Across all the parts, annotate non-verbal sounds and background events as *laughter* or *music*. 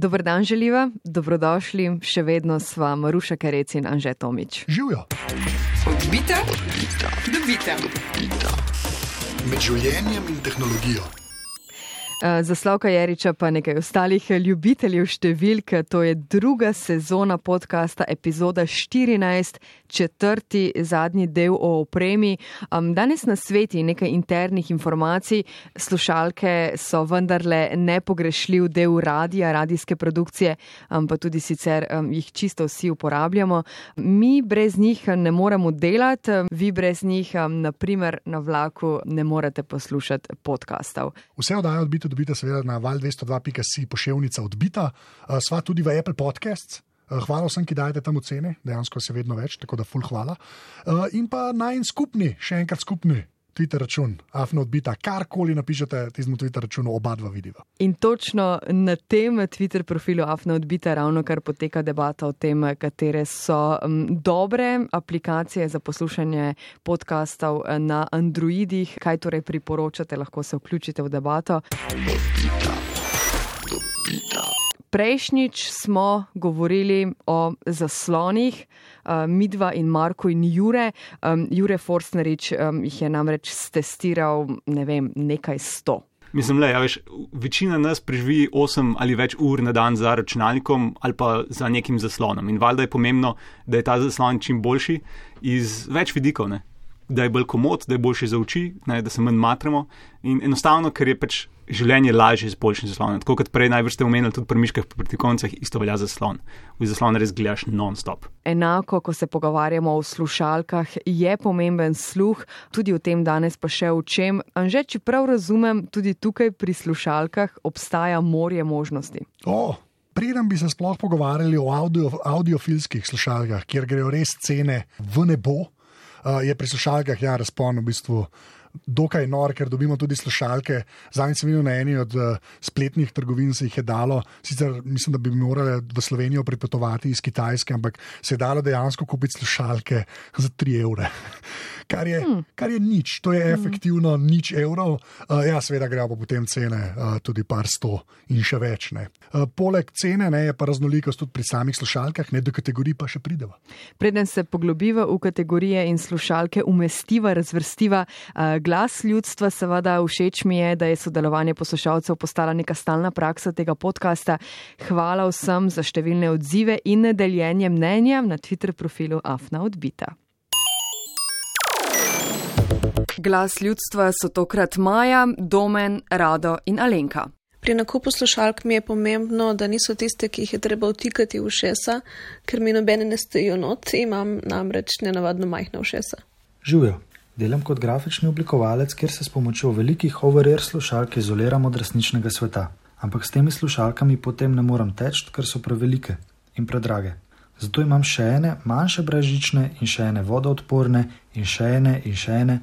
Dobr dan, želiva, dobrodošli, še vedno sva Maruša Kerec in Anže Tomič. Živijo. Odbita, dobita. Med življenjem in tehnologijo. Eh, za Slavka Jeriča pa nekaj ostalih ljubiteljev številk. To je druga sezona podcasta, epizoda 14, četrti, zadnji del o opremi. Danes na sveti nekaj internih informacij. Slušalke so vendarle nepogrešljiv del radija, radijske produkcije, pa tudi sicer jih čisto vsi uporabljamo. Mi brez njih ne moremo delati, vi brez njih, naprimer na vlaku, ne morete poslušati podcastov. Vse oddaje odbito dobite seveda na val202.si pošiljka odbita, uh, sva tudi v Apple Podcasts. Uh, hvala vsem, ki dajete tam ocene, dejansko se vedno več, tako da ful hvala. Uh, in pa naj en skupni, še enkrat skupni. Twitter račun, afno odbita, karkoli napišete, ti smo Twitter računu, oba dva vidiva. In točno na tem Twitter profilu afno odbita ravno kar poteka debata o tem, katere so um, dobre aplikacije za poslušanje podkastov na Androidih, kaj torej priporočate, lahko se vključite v debato. Odbita. Odbita. Prejšnjič smo govorili o zaslonih, uh, Midva in Marko in Jure. Um, Jure Forstnerič um, jih je namreč testiral ne vem, nekaj sto. Mislim, da ja, večina nas preživi 8 ali več ur na dan za računalnikom ali pa za nekim zaslonom. In valjda je pomembno, da je ta zaslon čim boljši iz več vidikov. Da je bolj komod, da je boljši za oči, ne? da se manj matramo. In enostavno, ker je pač življenje lažje z boljšim zaslonom. Tako kot prej najbrž ste omenili tudi pri miškah, proti koncih, isto velja za zaslon. V zaslon res gledaš non-stop. Enako, ko se pogovarjamo o slušalkah, je pomemben sluh, tudi o tem danes pa še o čem. Anže, če prav razumem, tudi tukaj pri slušalkah obstaja morje možnosti. Oh. Preden bi se sploh pogovarjali o audio, audiofilskih slušalkah, kjer grejo res cene v nebo, je pri slušalkah ja, razpon v bistvu dokaj nor, ker dobimo tudi slušalke. Zadnjič sem videl na eni od uh, spletnih trgovin, se jih je dalo. Sicer mislim, da bi morali v Slovenijo pripotovati iz Kitajske, ampak se je dalo dejansko kupiti slušalke za 3 evre. *laughs* Kar je, hmm. kar je nič, to je hmm. efektivno hmm. nič evrov. Uh, ja, seveda grejo pa potem cene uh, tudi par sto in še več. Uh, poleg cene ne, je pa raznolikost tudi pri samih slušalkah, ne do kategorij pa še prideva. Preden se poglobiva v kategorije in slušalke, umestiva, razvrstiva. Uh, glas ljudstva, seveda, všeč mi je, da je sodelovanje poslušalcev postala neka stalna praksa tega podcasta. Hvala vsem za številne odzive in deljenje mnenja na Twitter profilu Afna Odbita. Glas ljudstva so tokrat Maja, Domen, Rado in Alenka. Pri nakupu slušalk mi je pomembno, da niso tiste, ki jih je treba vtikati v šesa, ker mi nobene ne stojijo not, imam namreč nenavadno majhna všesa. Živijo. Delam kot grafični oblikovalec, kjer se s pomočjo velikih over-air slušalk izoliram od resničnega sveta. Ampak s temi slušalkami potem ne morem teči, ker so prevelike in predrage. Zato imam še ene manjše brežične in še ene vodoodporne in še ene in še ene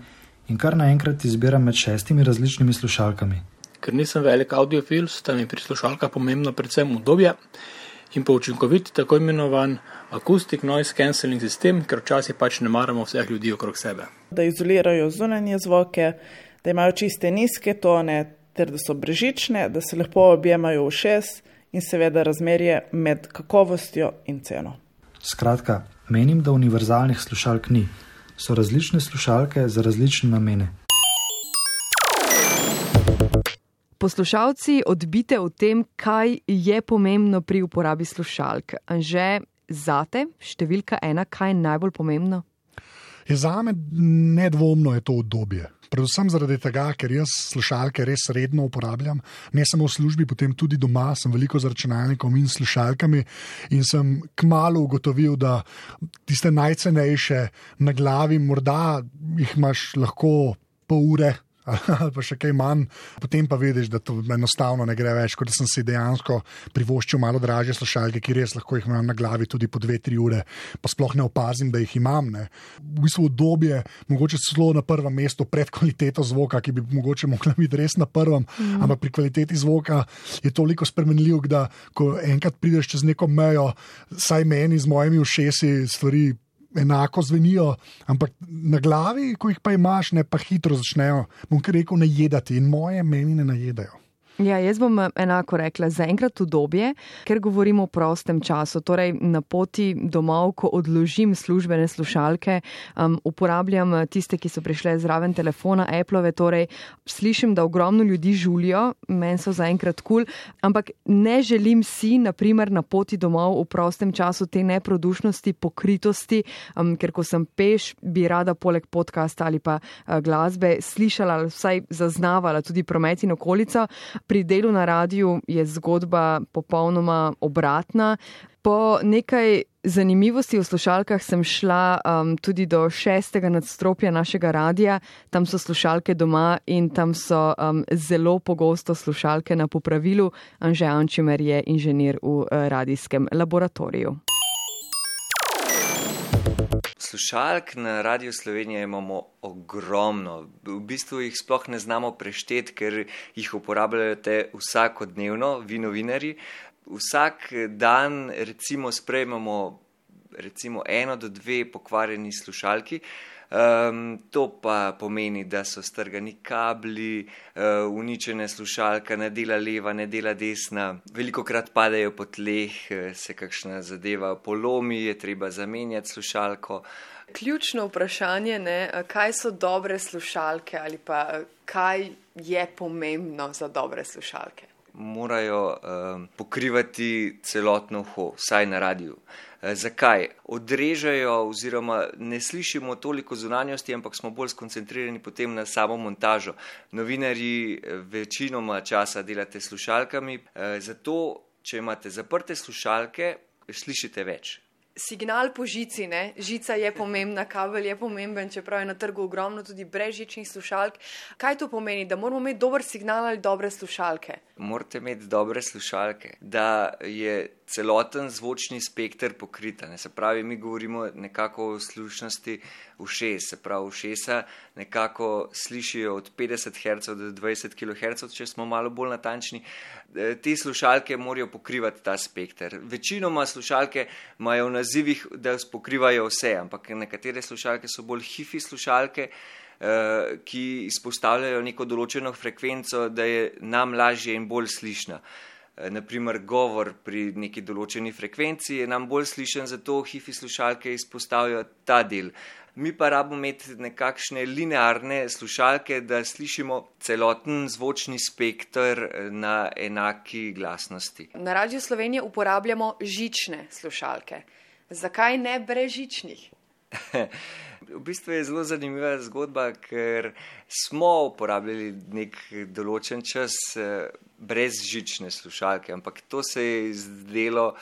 in kar naenkrat izbiram med šestimi različnimi slušalkami. Ker nisem velik audiofil, sta mi pri slušalkah pomembno predvsem udobje in pa učinkovit tako imenovan akustik noise cancelling sistem, ker včasih pač ne maramo vseh ljudi okrog sebe. Da izolirajo zunanje zvoke, da imajo čiste nizke tone, ter da so brežične, da se lepo objemajo v šest in seveda razmerje med kakovostjo in ceno. Skratka, menim, da univerzalnih slušalk ni. So različne slušalke za različne namene. Poslušalci odbite o tem, kaj je pomembno pri uporabi slušalk. Anže, zate, številka ena, kaj je najbolj pomembno? Je za me nedvomno je to obdobje. Predvsem zaradi tega, ker jaz slušalke res redno uporabljam, ne samo v službi, potem tudi doma, sem veliko z računalnikom in slušalkami. In sem kmalo ugotovil, da tiste najcenejše na glavi, morda jih imaš lahko pol ure, ali pa še kaj manj, potem pa vidiš, da to enostavno ne gre več. Kot da sem si dejansko privoščil malo draže slušalke, ki res lahko jih imam na glavi tudi po dve, tri ure, pa sploh ne opazim, da jih imam. Ne. V bistvu obdobje, mogoče celo na prvem mestu, pred kvaliteto zvoka, ki bi mogoče mogla biti res na prvem, mm. ampak pri kvaliteti zvoka je toliko spremenljiv, da ko enkrat prideš čez neko mejo, saj meni z mojimi ušesi stvari enako zvenijo, ampak na glavi, ko jih pa imaš, ne pa hitro začnejo, bom kar rekel, najedati in moje meni ne najedajo. Ja, jaz bom eh, enako rekla, zaenkrat udobje, ker govorimo o prostem času. Torej, na poti domov, ko odložim službene slušalke, um, uporabljam eh, tiste, ki so prišle zraven telefona Apple. Torej, slišim, da ogromno ljudi žulijo, meni so zaenkrat kul, cool, ampak ne želim si, naprimer, na poti domov v prostem času te neprodušnosti, pokritosti, um, ker ko sem peš, bi rada poleg podcasta ali pa uh, glasbe slišala, vsaj zaznavala tudi promet in okolica pri delu na radiju je zgodba popolnoma obratna. Po nekaj zanimivosti v slušalkah sem šla um, tudi do šestega nadstropja našega radia, tam so slušalke doma in tam so um, zelo pogosto slušalke na popravilu. Anže Ančimer je inženir v uh, radijskem laboratoriju. Slušalk na Radio Slovenije imamo ogromno. V bistvu jih sploh ne znamo prešteti, ker jih uporabljate vsakodnevno, vi novinari. Vsak dan recimo sprejmemo recimo eno do dve pokvarjeni slušalki. Um, to pa pomeni, da so strgani kabli, uh, uničene slušalke, ne dela leva, ne dela desna, veliko krat padejo po tleh, eh, se kakšna zadeva polomi, je treba zamenjati slušalko. Ključno vprašanje je, kaj so dobre slušalke ali pa kaj je pomembno za dobre slušalke morajo um, pokrivati celotno uho, vsaj na radiju. E, zakaj? Odrežejo, oziroma ne slišimo toliko zunanjosti, ampak smo bolj skoncentrirani potem na samo montažo. Novinari e, večinoma časa delate slušalkami, e, zato če imate zaprte slušalke, slišite več signal po žici, ne? žica je pomembna, kabel je pomemben, čeprav je na trgu ogromno tudi brezžičnih slušalk. Kaj to pomeni, da moramo imeti dober signal ali dobre slušalke? Morate imeti dobre slušalke, da je celoten zvočni spektr pokrita. Ne? Se pravi, mi govorimo nekako o slušnosti ušes, se pravi, ušesa nekako slišijo od 50 Hz do 20 kHz, če smo malo bolj natančni. E, te slušalke morajo pokrivati ta spektr. Večinoma slušalke imajo v nazivih, da pokrivajo vse, ampak nekatere slušalke so bolj hifi slušalke. Uh, ki izpostavljajo neko določeno frekvenco, da je nam lažje in bolj slišna. Eh, naprimer govor pri neki določeni frekvenci, je nam bolj slišen, zato hifi slušalke izpostavljajo ta del. Mi pa rabimo imeti nekakšne linearne slušalke, da slišimo celoten zvočni spektr eh, na enaki glasnosti. Na Radio Slovenije uporabljamo žične slušalke. Zakaj ne brežičnih? *laughs* v bistvu je zelo zanimiva zgodba, ker smo uporabljali nek določen čas eh, brez žične slušalke, ampak to se je zdelo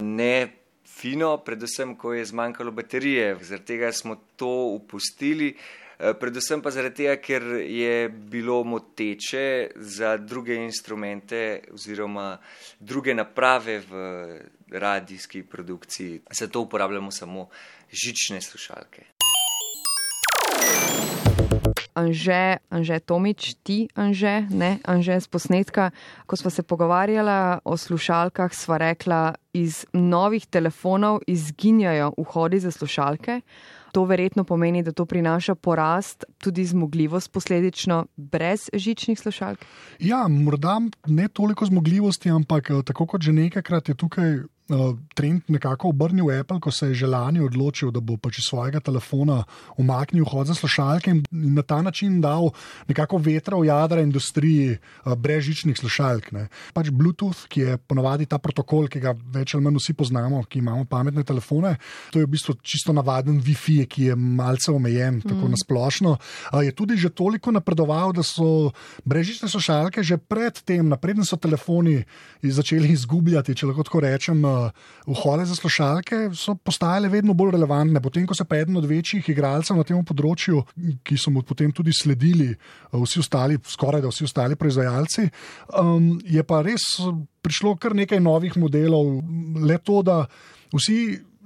ne fino, predvsem, ko je zmanjkalo baterije. Zaradi tega smo to upustili. Eh, predvsem pa zaradi tega, ker je bilo moteče za druge instrumente oziroma druge naprave v radijski produkciji. Zato uporabljamo samo žične slušalke. Anže, Anže Tomič, ti Anže, ne Anže z posnetka. Ko smo se pogovarjala o slušalkah, sva rekla, iz novih telefonov izginjajo vhodi za slušalke. To verjetno pomeni, da to prinaša porast, tudi zmogljivost, posledično brez žičnih slušalk. Ja, morda ne toliko zmogljivosti, ampak eh, tako kot že nekajkrat je tukaj trend nekako obrnil Apple, ko se je že lani odločil, da bo pač iz svojega telefona umaknil vhod za slušalke in na ta način dal nekako vetra v jadra industriji uh, brezžičnih slušalk. Ne. Pač Bluetooth, ki je ponovadi ta protokol, ki ga več ali manj vsi poznamo, ki imamo pametne telefone, to je v bistvu čisto navaden Wi-Fi, ki je malce omejen, mm. tako nasplošno. Uh, je tudi že toliko napredoval, da so brezžične slušalke že predtem, napreden so telefoni začeli izgubljati, če lahko tako rečem vhode za slušalke so postajale vedno bolj relevantne. Potem, ko se pa eden od večjih igralcev na tem področju, ki so mu potem tudi sledili, vsi ostali, skoraj da vsi ostali proizvajalci, um, je pa res prišlo kar nekaj novih modelov. Le to, da vsi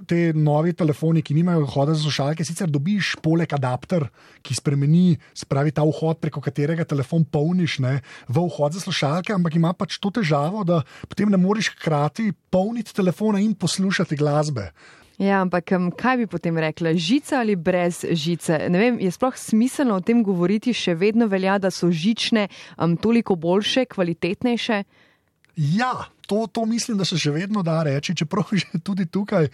te novi telefoni, ki nimajo vhoda za slušalke, sicer dobiš poleg adapter, ki spremeni, spravi ta vhod, preko katerega telefon polniš ne, v vhod za slušalke, ampak ima pač to težavo, da potem ne moreš hkrati polniti telefona in poslušati glasbe. Ja, ampak kaj bi potem rekla, žica ali brez žice? Ne vem, je sploh smiselno o tem govoriti, še vedno velja, da so žične um, toliko boljše, kvalitetnejše? Ja, to, to mislim, da se še vedno da reči, čeprav že tudi tukaj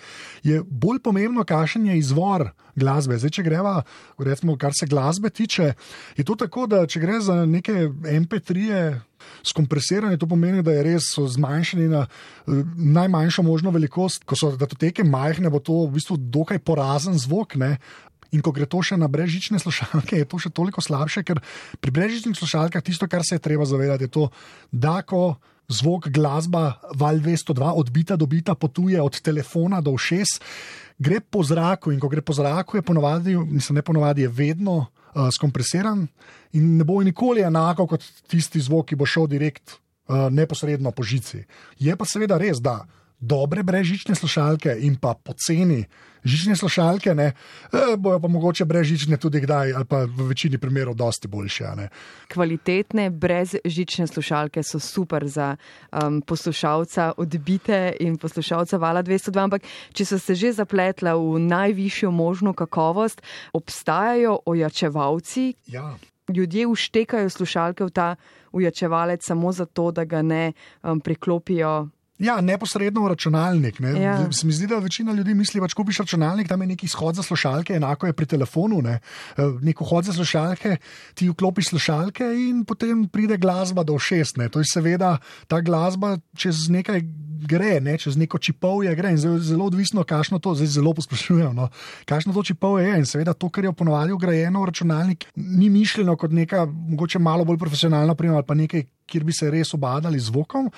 je bolj pomembno, kakšen je izvor glasbe. Zdaj, če greva, recimo, kar se glasbe tiče, je to tako, da če gre za neke MP3-je. Skompresiranje to pomeni, da je res zmanjšani na najmanjšo možno velikost. Ko so datoteke majhne, bo to v bistvu dokaj porazen zvok. Ne? In ko gre to še na brežične slušalke, je to še toliko slabše, ker pri brežičnih slušalkah tisto, kar se je treba zavedati, je to, da ko zvok glasba Val 202 odbita do bita potuje od telefona do všes, gre po zraku in ko gre po zraku, je ponovadi, mislim, ne ponovadi, je vedno uh, skompresiran in ne bo nikoli enako kot tisti zvok, ki bo šel direkt uh, neposredno po žici. Je pa seveda res, da dobre brežične slušalke in pa poceni žične slušalke, ne, eh, bojo pa mogoče brežične tudi kdaj, ali pa v večini primerov dosti boljše. Ne. Kvalitetne brezžične slušalke so super za um, poslušalca odbite in poslušalca vala 202, ampak če so se že zapletla v najvišjo možno kakovost, obstajajo ojačevalci. Ja. Ljudje uštekajo slušalke v ta ujačevalec samo zato, da ga ne um, priklopijo Ja, neposredno v računalnik. Ne. Ja. Se mi zdi, da večina ljudi misli, da če kupiš računalnik, tam je neki izhod za slušalke, enako je pri telefonu. Ne. Eh, Nek vhod za slušalke, ti vklopiš slušalke in potem pride glasba do šest. Ne. To je seveda ta glasba čez nekaj gre, ne, čez neko čipovje gre in zelo, zelo odvisno, kakšno to, zdaj zelo pospešujem, no, kakšno to čipovje je. In seveda to, kar je ponovadi ugrajeno v računalnik, ni mišljeno kot neka mogoče malo bolj profesionalna oprema ali pa nekaj, kjer bi se res obadali z zvokom.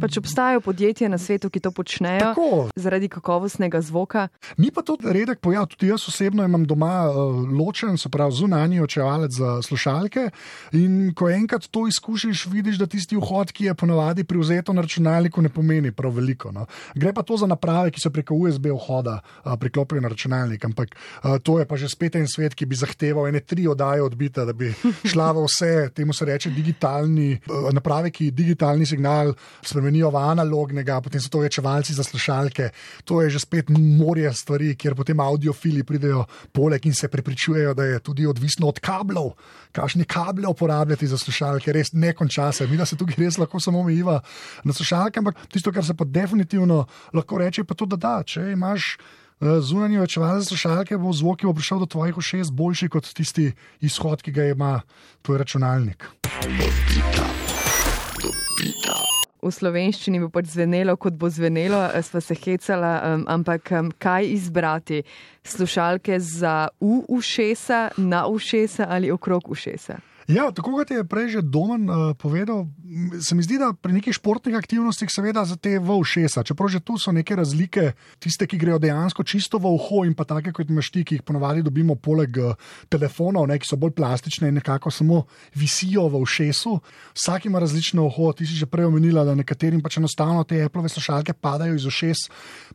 Pač obstajajo podjetja na svetu, ki to počnejo Tako. zaradi kakovostnega zvoka. Ni pa to redek pojav, tudi jaz osebno imam doma uh, ločen, se pravi, zunanji očevalec za slušalke. In ko enkrat to izkušiš, vidiš, da tisti vhod, ki je ponovadi privzeto na računalniku, ne pomeni prav veliko. No. Gre pa to za naprave, ki so preko USB vhoda uh, priklopijo na računalnik. Ampak uh, to je pa že spet en svet, ki bi zahteval ene tri oddaje odbita, da bi šla v vse, temu se reče digitalni uh, naprave, ki digitalni signal spremenijo v analognega, potem so to večevalci za slušalke. To je že spet morje stvari, kjer potem audiofili pridejo poleg in se prepričujejo, da je tudi odvisno od kablov, kakšne kable uporabljati za slušalke, res ne konča se. Mi da se tukaj res lahko samo omejiva na slušalke, ampak tisto, kar se pa definitivno lahko reče, pa to, da da, če imaš. eh, Zunanji večevalec slušalke bo zvok, ki bo prišel do tvojih ušes, boljši kot tisti izhod, ki ga ima tvoj računalnik. V slovenščini bo pač zvenelo, kot bo zvenelo, eh, sva se hecala, um, ampak um, kaj izbrati? Slušalke za v ušesa, na ušesa ali okrog ušesa? Ja, tako kot je prej že Domen uh, povedal, se mi zdi, da pri nekih športnih aktivnostih, seveda za te v ušesa, čeprav že tu so neke razlike, tiste, ki grejo dejansko čisto v uho in pa take, kot imaš ti, ki jih ponovadi dobimo poleg uh, telefonov, ne, ki so bolj plastične in nekako samo visijo v ušesu. Vsak ima različno uho, ti si že prej omenila, da nekaterim pač enostavno te Apple slušalke padajo iz ušes,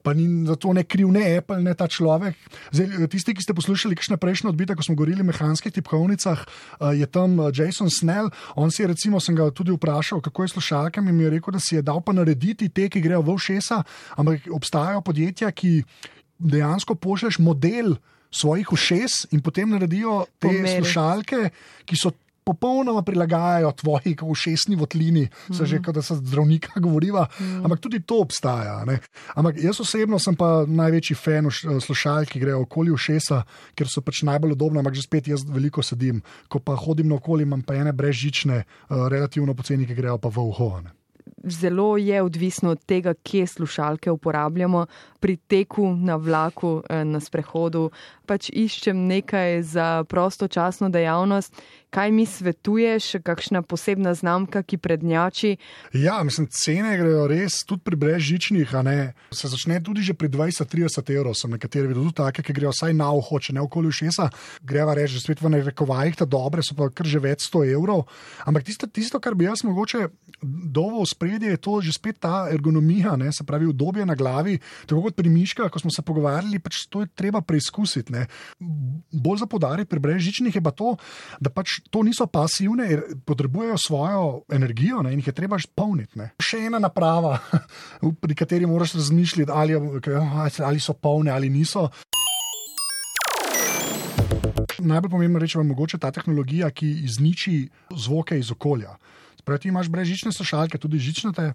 pa ni za to ne kriv ne Apple, ne ta človek. Zdaj, tisti, ki ste poslušali kakšne prejšnje odbite, ko smo govorili o mehanskih tipkovnicah, uh, je tam Jason Snell. On si je, recimo, sem ga tudi vprašal, kako je s slušalkami, in mi je rekel, da si je dal pa narediti te, ki grejo v ušesa, ampak obstajajo podjetja, ki dejansko pošlješ model svojih ušes in potem naredijo te Pomeri. slušalke, ki so. Popolnoma prilagajajo tvoji ušesni votlini, se že kot da se zdravnika *laughs* govoriva, ampak tudi to obstaja. Ne? Ampak jaz osebno sem pa največji fan uš- slušalk, ki grejo okoli ušesa, ker so pač najbolj udobne, ampak že spet jaz veliko sedim. Ko pa hodim naokoli, imam pa ene brezžične, uh, relativno poceni, ki grejo pa v uho. Ne? Zelo je odvisno od tega, kje slušalke uporabljamo. Pri teku na vlaku, eh, na sprehodu, pač iščem nekaj za prostočasno dejavnost. Kaj mi svetuješ, kakšna posebna znamka, ki prednjači? Ja, mislim, cene grejo res tudi pri brezžičnih. Se začne tudi že pri 20-30 evrov, so nekateri videli tudi take, ki grejo vsaj na uho, če ne okoli ušesa. Greva reči, spet v narekovajih, ta dobre so pa kar že več 100 evrov. Ampak tisto, tisto kar bi jaz mogoče dovo v spredje, je to že spet ta ergonomija, ne, se pravi udobje na glavi. Tako kot pri miškah, ko smo se pogovarjali, pač to je treba preizkusiti. Ne. Bolj za podarek pri brezžičnih je pa to, da pač to niso pasivne, jer potrebujejo svojo energijo ne, in jih je treba polniti. Ne. Še ena naprava, *laughs* pri kateri moraš razmišljati, ali, ali so polne ali niso. Najbolj pomembna reč je mogoče ta tehnologija, ki izniči zvoke iz okolja. Pravi, ti imaš brezžične slušalke, tudi žičnate,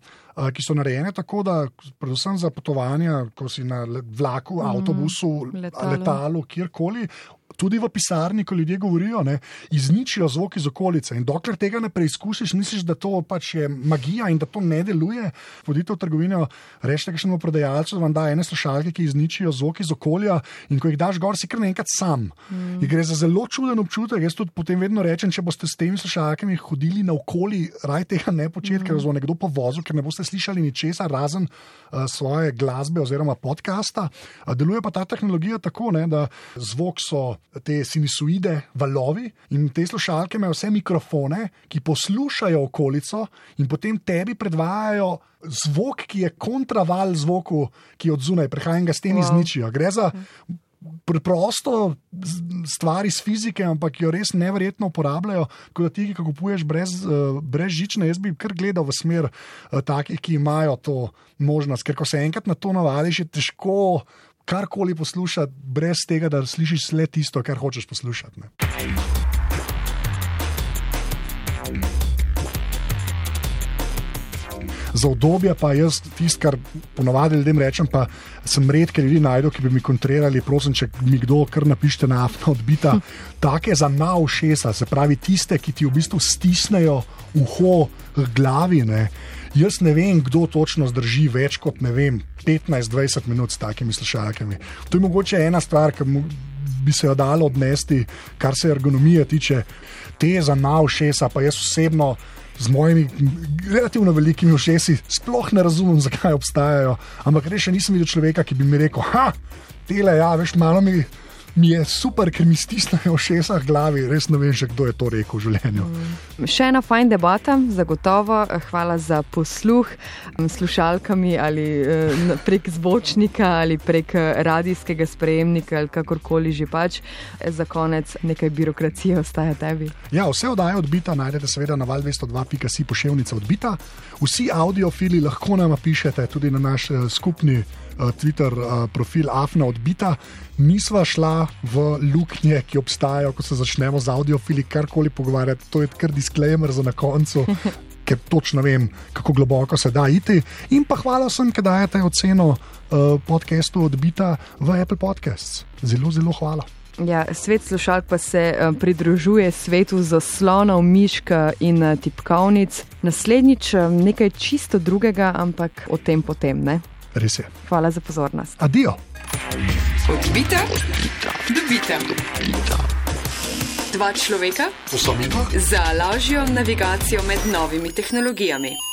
ki so narejene tako, da predvsem za potovanja, ko si na vlaku, avtobusu, Letalu. letalu, kjerkoli, tudi v pisarni, ko ljudje govorijo, ne, izničijo zvok iz okolice. In dokler tega ne preizkusiš, misliš, da to pač je magija in da to ne deluje. Vodite v trgovino, rečete kakšnemu prodajalcu, da vam da ene slušalke, ki izničijo zvok iz okolja, in ko jih daš gor, si kar naenkrat sam. Mm. Gre za zelo čuden občutek. Jaz tudi potem vedno rečem, če boste s temi slušalkami hodili naokoli, raj tega ne početi, mm. ker vas bo nekdo povozil, ker ne boste slišali ničesar razen uh, svoje glasbe oziroma podcasta. Uh, deluje pa ta tehnologija tako, ne, da zvok so te sinusoide, valovi in te slušalke imajo vse mikrofone, ki poslušajo okolico in potem tebi predvajajo zvok, ki je kontraval zvoku, ki je od zunaj, prihaja in ga s tem Wow. izničijo. Gre za preprosto stvar iz fizike, ampak jo res neverjetno uporabljajo. Tako da ti, ki kupuješ brez, uh, brez žične, jaz bi kar gledal v smer uh, takih, ki imajo to možnost. Ker ko se enkrat na to navadiš, je težko karkoli poslušati, brez tega, da slišiš le tisto, kar hočeš poslušati. Ne. Za obdobje pa jaz tisto, kar ponovadi ljudem rečem, pa sem redke ljudi najdel, ki bi mi kontrirali, prosim, če mi kdo kar napište na afno odbita. *laughs* Take za na ušesa, se pravi tiste, ki ti v bistvu stisnejo uho glavi. Ne. Jaz ne vem, kdo točno zdrži več kot ne vem, 15-20 minut s takimi slušalkami. To je mogoče ena stvar, ki bi se jo dalo odnesti, kar se ergonomije tiče. Te za na ušesa, pa jaz osebno z mojimi relativno velikimi ušesi sploh ne razumem, zakaj obstajajo. Ampak res še nisem videl človeka, ki bi mi rekel: Ha, tele, ja, veš, malo mi. Mi je super, ker mi stisnejo ušesa v glavi, res ne vem, še kdo je to rekel v življenju. Še ena fajn debata, zagotovo. Hvala za posluh s slušalkami ali n- prek zvočnika ali prek eh, radijskega sprejemnika ali kakorkoli že pač. Za konec nekaj birokracije ostaja tebi. Ja, vse oddaje odbita najdete seveda na val202.si pošiljnica odbita. Vsi audiofili lahko nam pišete tudi na naš eh, skupni Twitter eh, profil Afna odbita. Nisva šla v luknje, ki obstajajo, ko se začnemo z audiofili karkoli pogovarjati. To je kar disclaimer za na koncu. *laughs* Ker točno vem, kako globoko se da iti. In pa hvala vsem, ki dajete oceno uh, podcastu odbita v Apple Podcasts. Zelo, zelo hvala. Ja, svet slušalk pa se eh, pridružuje svetu zaslonov, miška in eh, tipkovnic. Naslednjič eh, nekaj čisto drugega, ampak o tem potem ne. Res je. Hvala za pozornost. Adijo. Odbita, dobita. Dva človeka Osamita. za lažjo navigacijo med novimi tehnologijami.